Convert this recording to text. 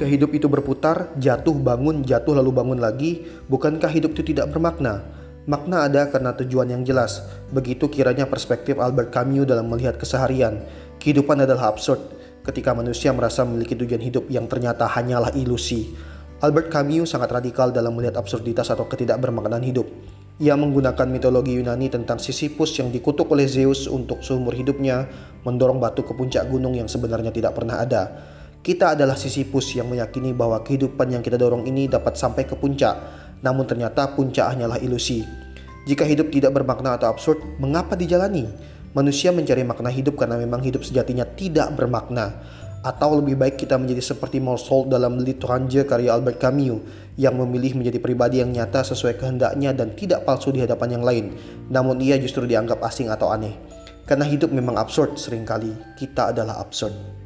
Jika hidup itu berputar, jatuh bangun, jatuh lalu bangun lagi, bukankah hidup itu tidak bermakna? Makna ada karena tujuan yang jelas. Begitu kiranya perspektif Albert Camus dalam melihat keseharian. Kehidupan adalah absurd ketika manusia merasa memiliki tujuan hidup yang ternyata hanyalah ilusi. Albert Camus sangat radikal dalam melihat absurditas atau ketidakbermaknaan hidup. Ia menggunakan mitologi Yunani tentang Sisyphus yang dikutuk oleh Zeus untuk seumur hidupnya mendorong batu ke puncak gunung yang sebenarnya tidak pernah ada. Kita adalah Sisyphus yang meyakini bahwa kehidupan yang kita dorong ini dapat sampai ke puncak, namun ternyata puncak hanyalah ilusi. Jika hidup tidak bermakna atau absurd, mengapa dijalani? Manusia mencari makna hidup karena memang hidup sejatinya tidak bermakna. Atau lebih baik kita menjadi seperti Morsold dalam L'Étranger karya Albert Camus yang memilih menjadi pribadi yang nyata sesuai kehendaknya dan tidak palsu di hadapan yang lain. Namun ia justru dianggap asing atau aneh. Karena hidup memang absurd sering kali. Kita adalah absurd.